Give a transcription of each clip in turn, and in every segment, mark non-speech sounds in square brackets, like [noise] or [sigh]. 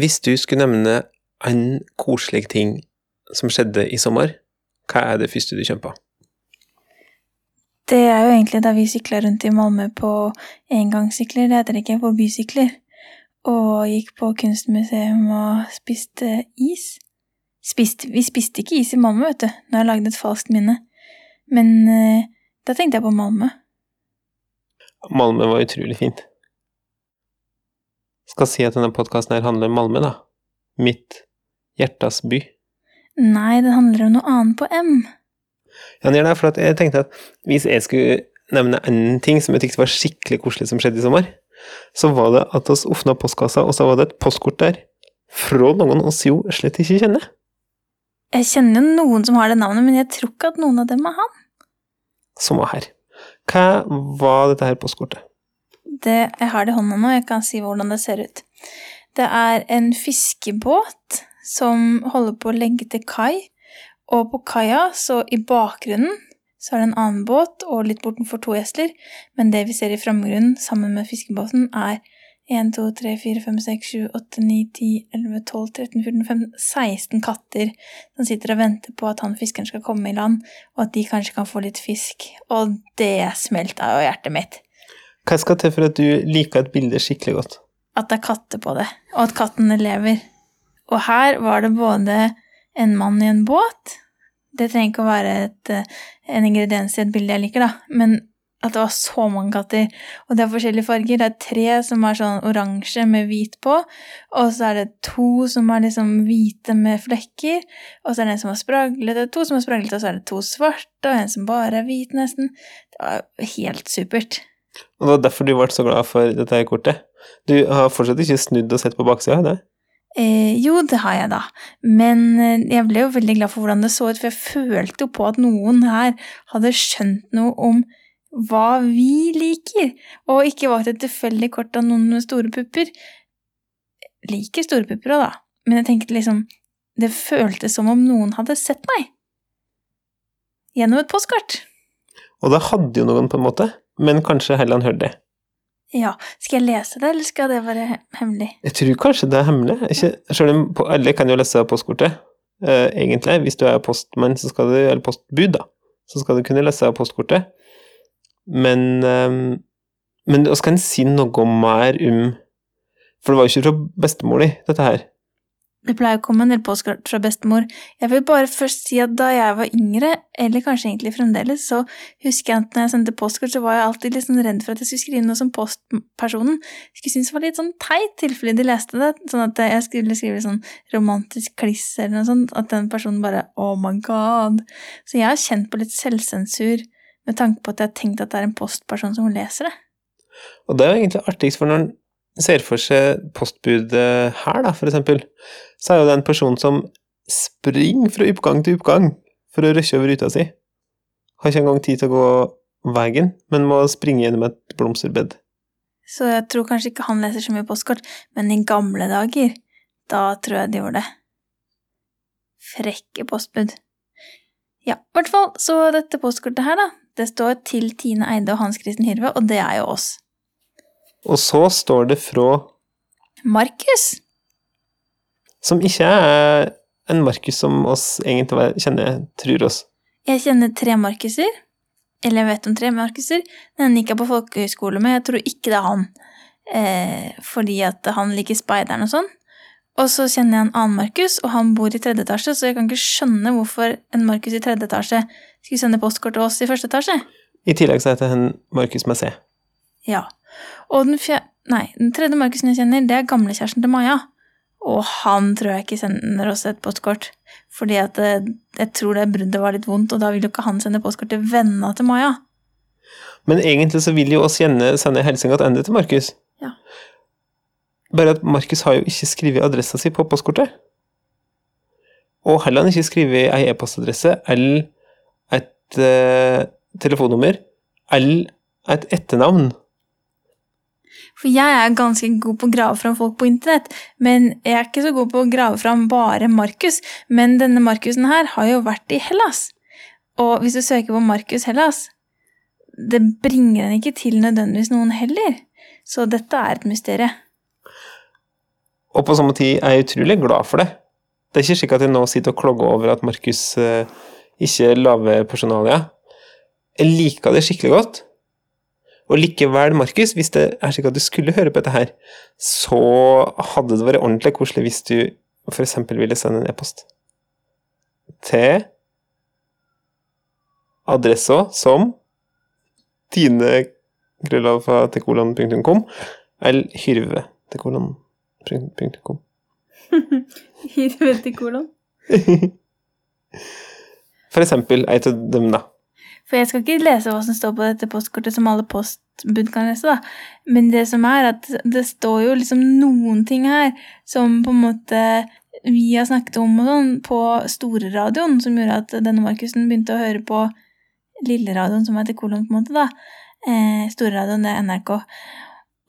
Hvis du skulle nevne en koselig ting som skjedde i sommer, hva er det første du kommer på? Det er jo egentlig da vi sykla rundt i Malmö på engangssykler, det heter det ikke, på bysykler, og gikk på kunstmuseum og spiste is. Spist, vi spiste ikke is i Malmö, vet du, nå har jeg lagd et falskt minne, men eh, da tenkte jeg på Malmö. Malmö var utrolig fint. Skal si at denne podkasten her handler om Malmö, da. Mitt hjertas by. Nei, det handler om noe annet på M. Ja, det er for at jeg tenkte at hvis jeg skulle nevne en ting som jeg tykte var skikkelig koselig som skjedde i sommer, så var det at oss åpna postkassa, og så var det et postkort der fra noen oss jo slett ikke kjenner. Jeg kjenner jo noen som har det navnet, men jeg tror ikke at noen av dem er han. Som var her. Hva var dette her postkortet? Det, jeg har det i hånda nå, jeg kan si hvordan det ser ut. Det er en fiskebåt som holder på å legge til kai, og på kaia, så i bakgrunnen, så er det en annen båt og litt bortenfor to gjester, men det vi ser i framgrunnen sammen med fiskebåten, er 1, 2, 3, 4, 5, 6, 7, 8, 9, 10, 11, 12, 13, 14, 15, 16 katter som sitter og venter på at han fiskeren skal komme i land, og at de kanskje kan få litt fisk. Og det smelta jo hjertet mitt. Hva skal til for at du liker et bilde skikkelig godt? At det er katter på det, og at kattene lever. Og her var det både en mann i en båt Det trenger ikke å være et, en ingrediens i et bilde jeg liker, da, men at det var så mange katter. Og det er forskjellige farger. Det er tre som er sånn oransje med hvit på, og så er det to som er liksom hvite med flekker, og så er det en som er spraglete, to som er spraglete, og så er det to svarte, og en som bare er hvit, nesten. Det var helt supert. Og det var derfor du ble så glad for dette kortet? Du har fortsatt ikke snudd og sett på baksida? det? Eh, jo, det har jeg da, men eh, jeg ble jo veldig glad for hvordan det så ut, for jeg følte jo på at noen her hadde skjønt noe om hva vi liker, og ikke var et tilfeldig kort av noen med store pupper. Liker store pupper òg, da, men jeg tenkte liksom Det føltes som om noen hadde sett meg. Gjennom et postkort. Og det hadde jo noen, på en måte, men kanskje Helland hørte det. Ja, skal jeg lese det, eller skal det være hemmelig? Jeg tror kanskje det er hemmelig. Ikke, selv om på- alle kan jo lese postkortet, eh, egentlig. Hvis du er postmann, så skal du, eller postbud, da, så skal du kunne lese postkortet. Men eh, Men vi kan si noe mer om For det var jo ikke fra bestemor di, dette her. Det pleier å komme en del postkort fra bestemor. Jeg vil bare først si at da jeg var yngre, eller kanskje egentlig fremdeles, så husker jeg at når jeg sendte postkort, så var jeg alltid litt sånn redd for at jeg skulle skrive noe som postpersonen skulle synes var litt sånn teit, tilfelle de leste det. Sånn at jeg skulle skrive sånn romantisk kliss eller noe sånt, at den personen bare oh my god. Så jeg har kjent på litt selvsensur med tanke på at jeg har tenkt at det er en postperson som leser det. Og det er jo egentlig artigst, for når ser for seg postbudet her, da, for eksempel, så er jo det en person som springer fra oppgang til oppgang for å rushe over ruta si. Har ikke engang tid til å gå veien, men må springe gjennom et blomsterbed. Så jeg tror kanskje ikke han leser så mye postkort, men i gamle dager, da tror jeg de gjorde det. Frekke postbud. Ja, i hvert fall, så dette postkortet her, da, det står til Tine Eide og Hans Kristen Hyrve, og det er jo oss. Og så står det fra Markus! Som ikke er en Markus som oss egentlig kjenner, tror oss. Jeg kjenner tre Markuser. Eller jeg vet om tre Markuser. Den gikk jeg på folkehøyskole med, jeg tror ikke det er han. Eh, fordi at han liker speideren og sånn. Og så kjenner jeg en annen Markus, og han bor i tredje etasje, så jeg kan ikke skjønne hvorfor en Markus i tredje etasje skulle sende postkort til oss i første etasje. I tillegg så heter han Markus med C. Ja. Og den, fjer... Nei, den tredje Markusen jeg kjenner, det er gamlekjæresten til Maja. Og han tror jeg ikke sender oss et postkort. Fordi at eh, jeg tror det bruddet var litt vondt, og da vil jo ikke han sende postkort til vennene til Maja. Men egentlig så vil jo oss gjerne sende hilsen tilbake til Markus. Ja. Bare at Markus har jo ikke skrevet adressa si på postkortet. Og heller han ikke skrevet ei e-postadresse eller et uh, telefonnummer eller et etternavn. For jeg er ganske god på å grave fram folk på internett, men jeg er ikke så god på å grave fram bare Markus. Men denne Markusen her har jo vært i Hellas. Og hvis du søker på Markus Hellas, det bringer en ikke til nødvendigvis noen heller. Så dette er et mysterium. Og på samme tid er jeg utrolig glad for det. Det er ikke slik at jeg nå sitter og klogger over at Markus eh, ikke lager personalia. Jeg liker det skikkelig godt. Og likevel, Markus, hvis det er slik at du skulle høre på dette her, så hadde det vært ordentlig koselig hvis du f.eks. ville sende en e-post til adressa som tinekrøllalfa.tekolon.com eller hyrve.tekolon.com. [laughs] Hyrve til kolon. [laughs] For eksempel ei av dem, da. For jeg skal ikke lese hva som står på dette postkortet, som alle postbud kan lese, da. Men det som er, at det står jo liksom noen ting her som på en måte vi har snakket om og sånn på storeradioen, som gjorde at denne Markusen begynte å høre på lilleradioen, som heter Kolon, på en måte, da. Eh, storeradioen, det er NRK.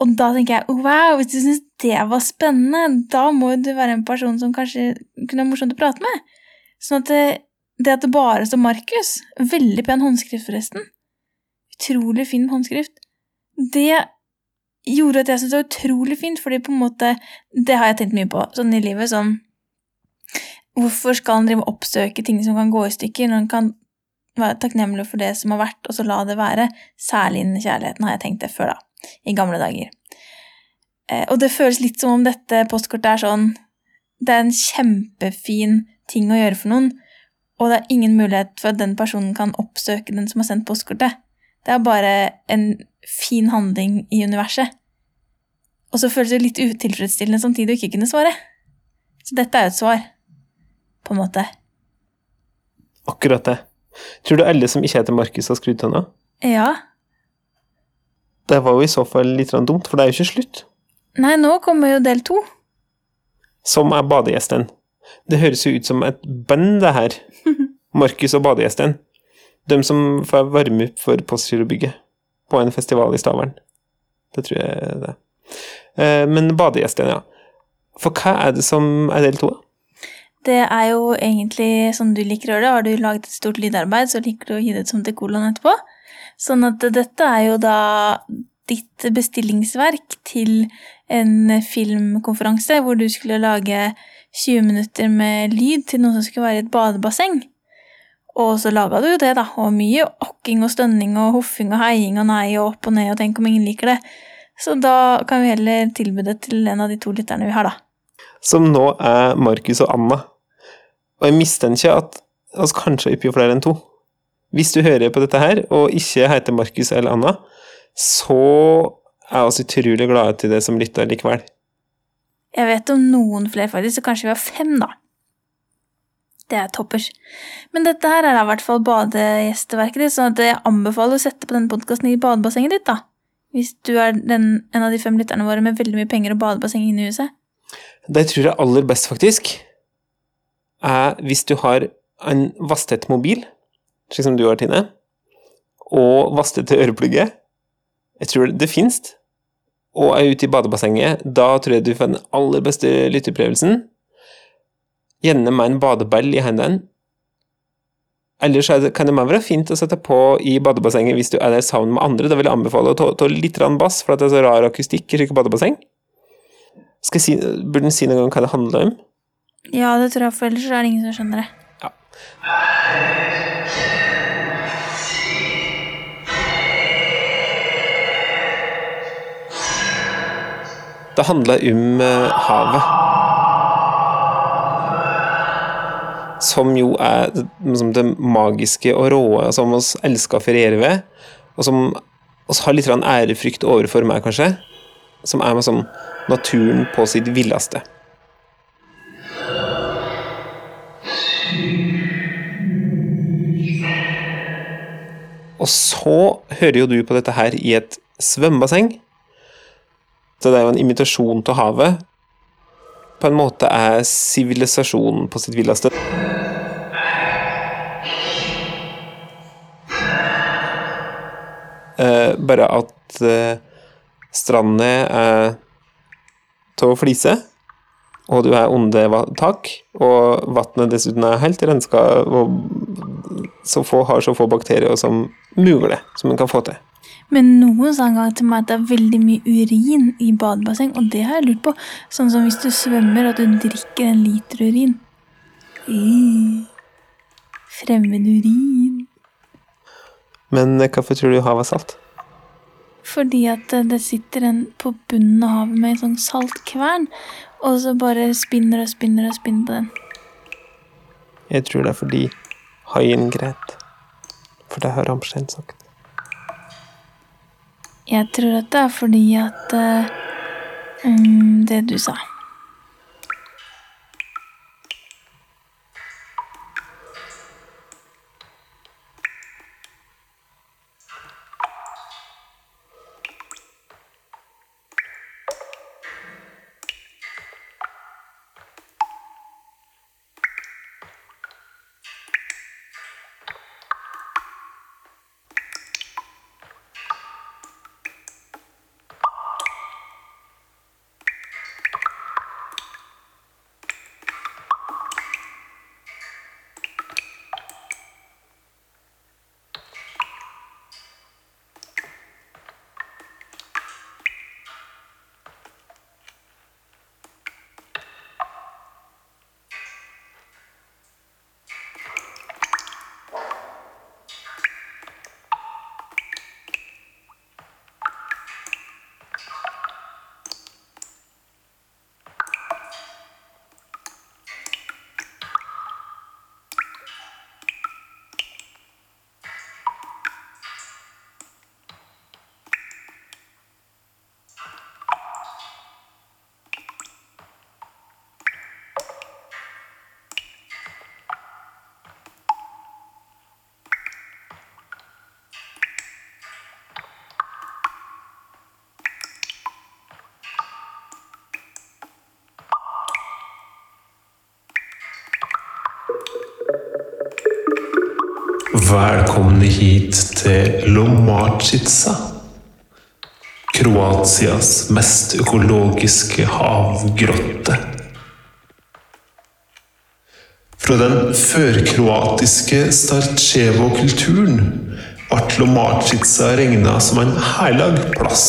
Og da tenker jeg wow, hvis du syns det var spennende, da må du være en person som kanskje kunne være morsomt å prate med. Sånn at det, at det bare står Markus, veldig pen håndskrift forresten, utrolig fin håndskrift, det gjorde at jeg syntes det var utrolig fint, fordi på en måte Det har jeg tenkt mye på sånn i livet, sånn Hvorfor skal en drive og oppsøke ting som kan gå i stykker, når en kan være takknemlig for det som har vært, og så la det være? Særlig innen kjærligheten, har jeg tenkt det før, da. I gamle dager. Eh, og det føles litt som om dette postkortet er sånn Det er en kjempefin ting å gjøre for noen, og det er ingen mulighet for at den personen kan oppsøke den som har sendt postkortet. Det er bare en fin handling i universet. Og så føles det litt utilfredsstillende samtidig å ikke kunne svare. Så dette er jo et svar, på en måte. Akkurat det. Tror du alle som ikke heter Markus, har skrudd henne? Ja. Det var jo i så fall litt dumt, for det er jo ikke slutt. Nei, nå kommer jo del to. Som er badegjesten. Det høres jo ut som et band, det her. Markus og badegjesten. De som får varme opp for Postgirobygget på en festival i Stavern. Det tror jeg det er. Eh, Men badegjesten, ja. For hva er det som er del to? Det er jo egentlig sånn du liker å gjøre det. Har du laget et stort lydarbeid, så liker du å gi det som til kolon etterpå. Sånn at dette er jo da ditt bestillingsverk til en filmkonferanse hvor du skulle lage 20 minutter med lyd til noe som skulle være i et badebasseng. Og så laga du jo det, da, og mye okking og stønning og hoffing og heiing og nei og opp og ned og tenk om ingen liker det. Så da kan vi heller tilby det til en av de to lytterne vi har, da. Som nå er Markus og Anna. Og jeg mistenker at altså kanskje oppgjør flere enn to. Hvis du hører på dette her, og ikke heter Markus eller Anna, så er vi utrolig glade til det som lytter likevel. Jeg vet om noen flere, faktisk, så kanskje vi har fem, da. Det er toppers. Men dette her er i hvert fall badegjesteverket ditt, så jeg anbefaler å sette på denne podkasten i badebassenget ditt, da. Hvis du er den, en av de fem lytterne våre med veldig mye penger og badebasseng inne i huset. Det jeg tror jeg aller best, faktisk, er hvis du har en vasstett mobil, slik som du har, Tine, og vasstette øreplugger. Jeg tror det finnes. Og er ute i badebassenget. Da tror jeg du får den aller beste lytteopplevelsen. Gjerne med en badeball i hendene. Ellers er det, kan det være fint å sette på i badebassenget hvis du er der sammen med andre. Da vil jeg anbefale å ta, ta litt bass, for det er så rar akustikk i slike badebasseng. Si, burde en si noen gang hva det handler om? Ja, det tror jeg, for ellers er det ingen som skjønner det. Det handler om eh, havet. Som jo er det, som det magiske og råe som oss elsker å feriere ved, og som oss har litt ærefrykt overfor meg, kanskje. Som er med som naturen på sitt villeste. Og så hører jo du på dette her i et svømmebasseng. Det er jo en imitasjon til havet. På en måte er sivilisasjonen på sitt villeste. Eh, bare at eh, strandene er av flise, og du er under tak, og vannet dessuten er helt renska, og så få, har så få bakterier som mulig som en kan få til. Men noen sa en gang til meg at det er veldig mye urin i badebasseng, og det har jeg lurt på. Sånn som hvis du svømmer, at du drikker en liter urin. Eh, fremmed urin. Men eh, hvorfor tror du havet er salt? Fordi at eh, det sitter en på bunnen av havet med en sånn saltkvern, og så bare spinner og spinner og spinner på den. Jeg tror det er fordi haien gret. For det har Ramstein sagt. Jeg tror at det er fordi at uh, Det du sa. Velkomne hit til Lomacica. Kroatias mest økologiske havgrotte. Fra den førkroatiske Starcevo-kulturen ble Lomacica regna som en heilag plass.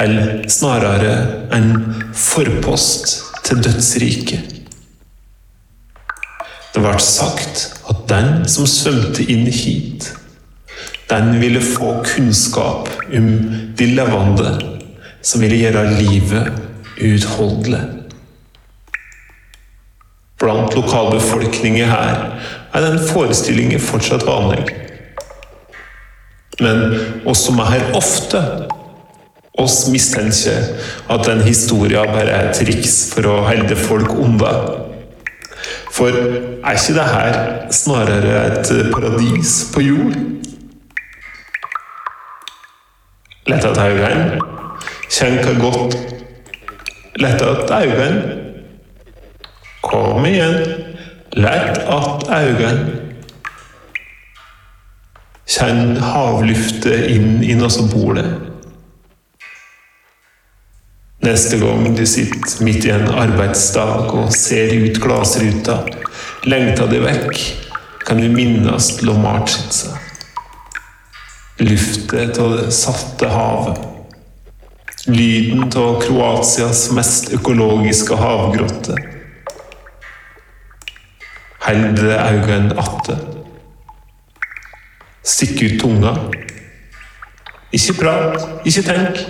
Eller snarere en forpost til dødsriket. Det ble sagt at den som svømte inn hit, den ville få kunnskap om de levende, som ville gjøre livet utholdelig. Blant lokalbefolkningen her er den forestillingen fortsatt vanlig. Men oss som er her ofte, oss mistenker at den historien bare er et triks for å holde folk unna. For er ikke det her snarere et paradis på jord? Lett at øynene. Kjenn hva godt Lett at øynene. Kom igjen. Lett at øynene. Kjenn havluftet inn i der. Neste gang du sitter midt i en arbeidsdag og ser ut glassruta, lengter deg vekk, kan du minnes Lomarcica. Luftet av det salte havet. Lyden av Kroatias mest økologiske havgrotte. Hold øynene atte. Stikk ut tunga. Ikke prat, ikke tenk.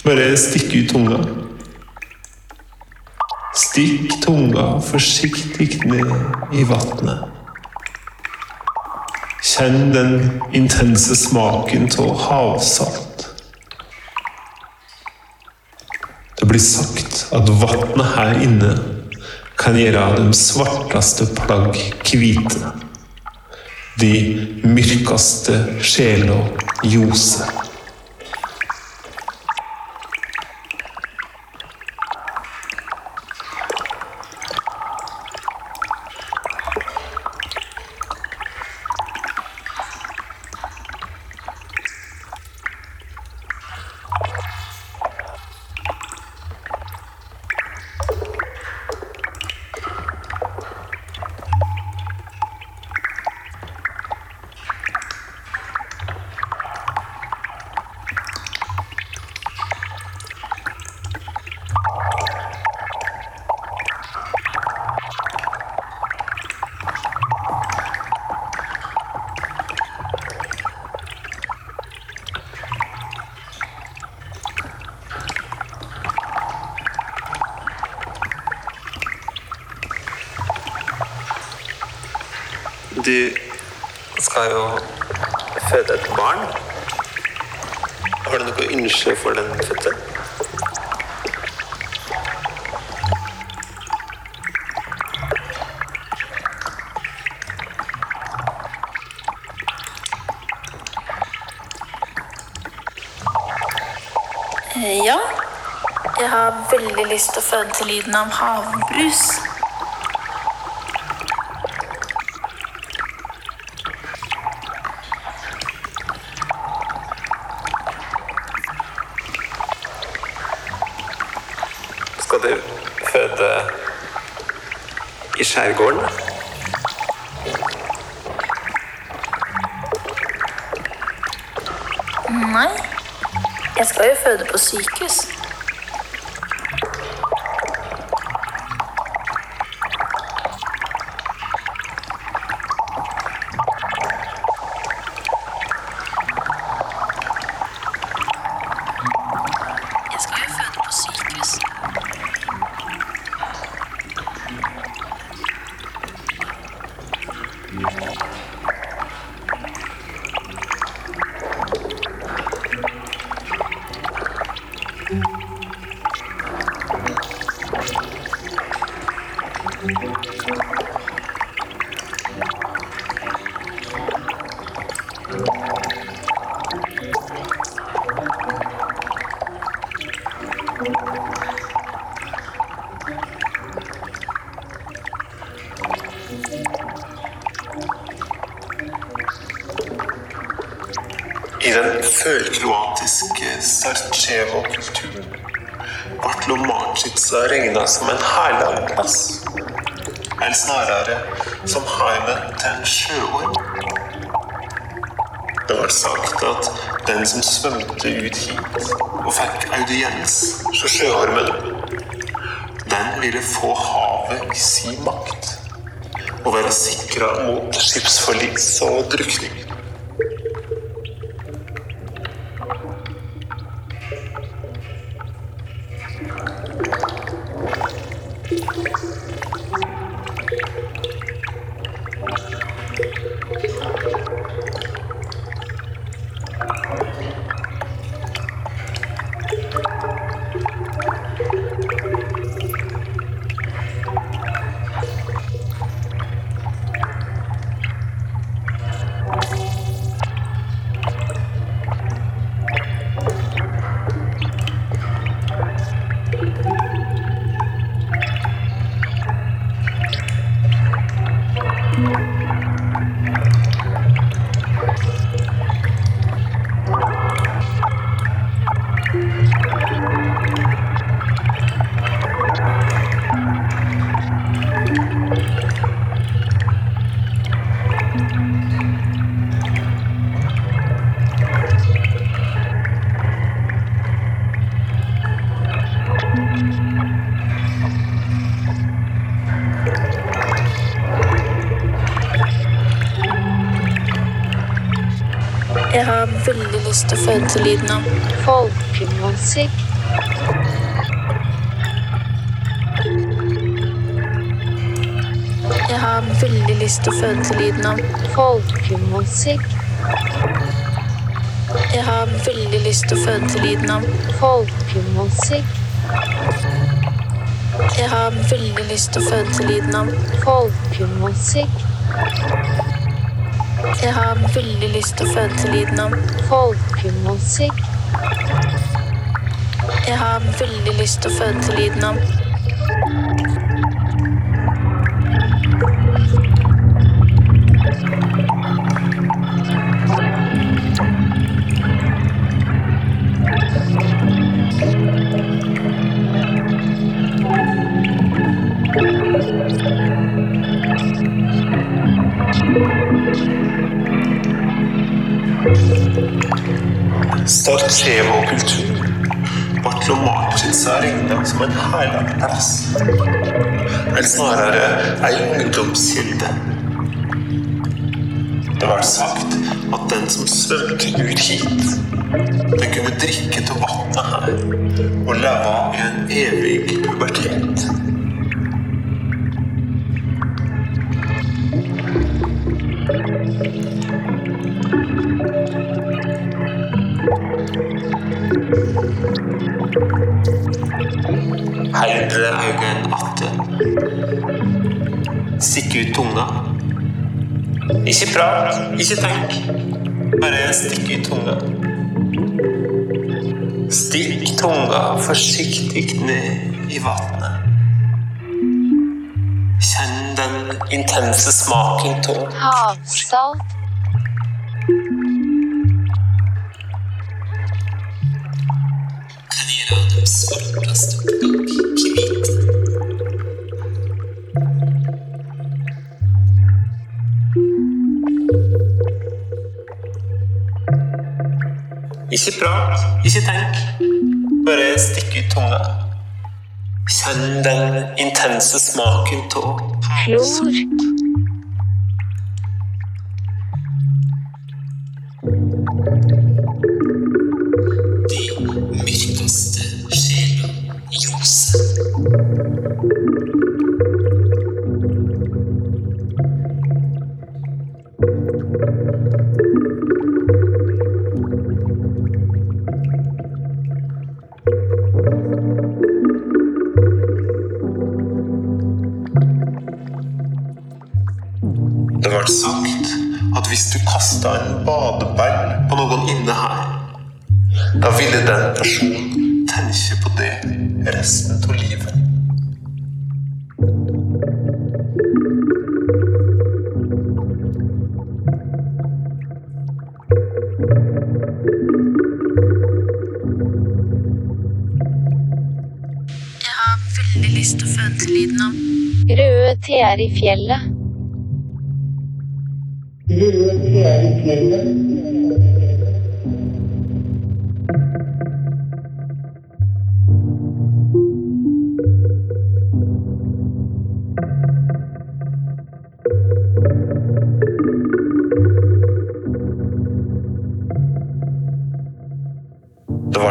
Bare stikk ut tunga. Stikk tunga forsiktig ned i vannet. Kjenn den intense smaken av havsalt. Det blir sagt at vannet her inne kan gjøre de svarteste plagg hvite. De mørkeste sjela ljose. Du skal jo føde et barn. Har du noe ønske for den fødselen? Eh, Ja. Jeg har veldig lyst til å føde til lyden av havbrus. Skal du føde i skjærgården? Nei. Jeg skal jo føde på sykehus. I den følkroatiske Sarcevo-kulturen Bartlomacica regna som en herlig plass. Eller snarere som heimen til en sjøorm. Det var sagt at den som svømte ut hit og fikk audiens hos sjøormen, den ville få havet i sin makt og være sikra mot skipsforlis og drukning. Til lyden av. Folkemusikk, Jeg har veldig lyst til å føde til lyden av. Folkemusikk, Jeg har veldig lyst til å føde til lyden av. Folkemusikk, Jeg har veldig lyst til å føde til lyden av. Folkemusikk, Jeg har veldig lyst til å føde til lyden av folkemusikk, Jeg har veldig lyst til å føde til lyden av Sarajevo-kultur ble Lomatica regna som en herlig plass. Eller snarere ei ungdomskilde. Det var sagt at den som svømte ut hit, den kunne drikke til vannet her og leve i en evig pubertet. Vann. Stikk ut tunga. Ikke prat, ikke tenk. Bare stikk ut tunga. Stikk tunga forsiktig ned i vannet. Kjenn den intense smaken av Havsalt. kan gjøre dem svarteste og ikke tenk. Bare stikk ut tunga. Kjenn den intense smaken av Flor. Hvis du kasta en badeball på noen inne her, da ville den personen tenke på det resten av livet. Jeg har veldig lyst til å føde til lyden av Røde teer i fjellet. Det ble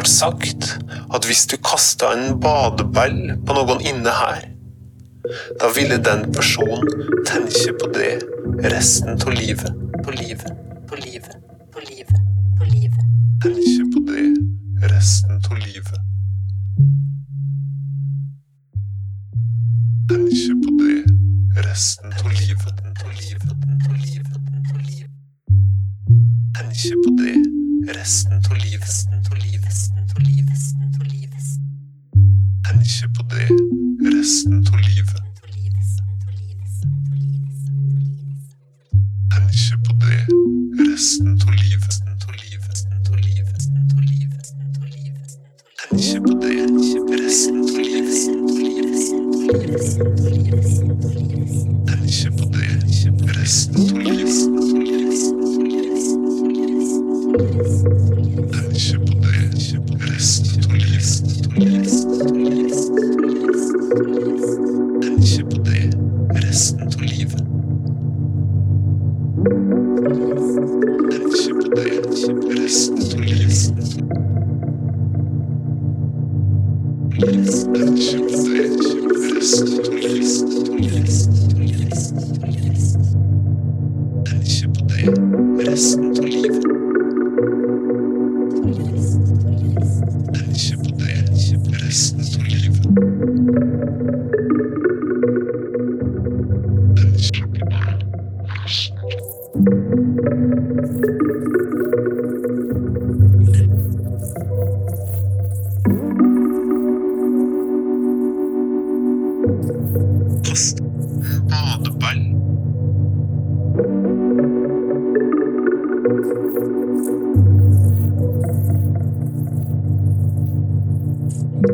sagt at hvis du kasta en badeball på noen inne her, da ville den personen tenke på det resten av livet. På livet, på livet, på livet, på livet. Tenke på det resten av livet. I den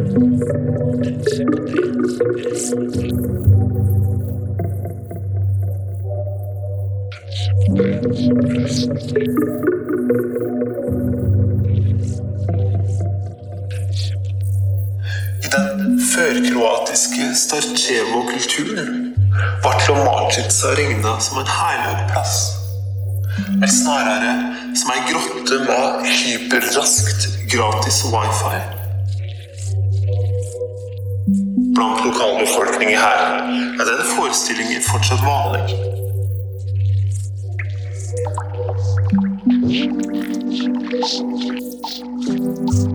førkroatiske Starcevo-kulturen ble Lomatica regna som en herlig plass. Eller snarere som ei grotte med hyperraskt gratis wifi. Blant lokalbefolkningen her er den forestillingen fortsatt vanlig. Takk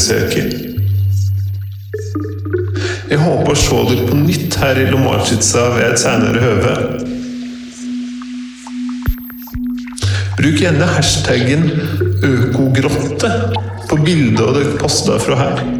besøket. Jeg håper å se dere på nytt her i Lomarchica ved et senere høve. Bruk gjerne hashtaggen økogrotte på bildet dere poster fra her.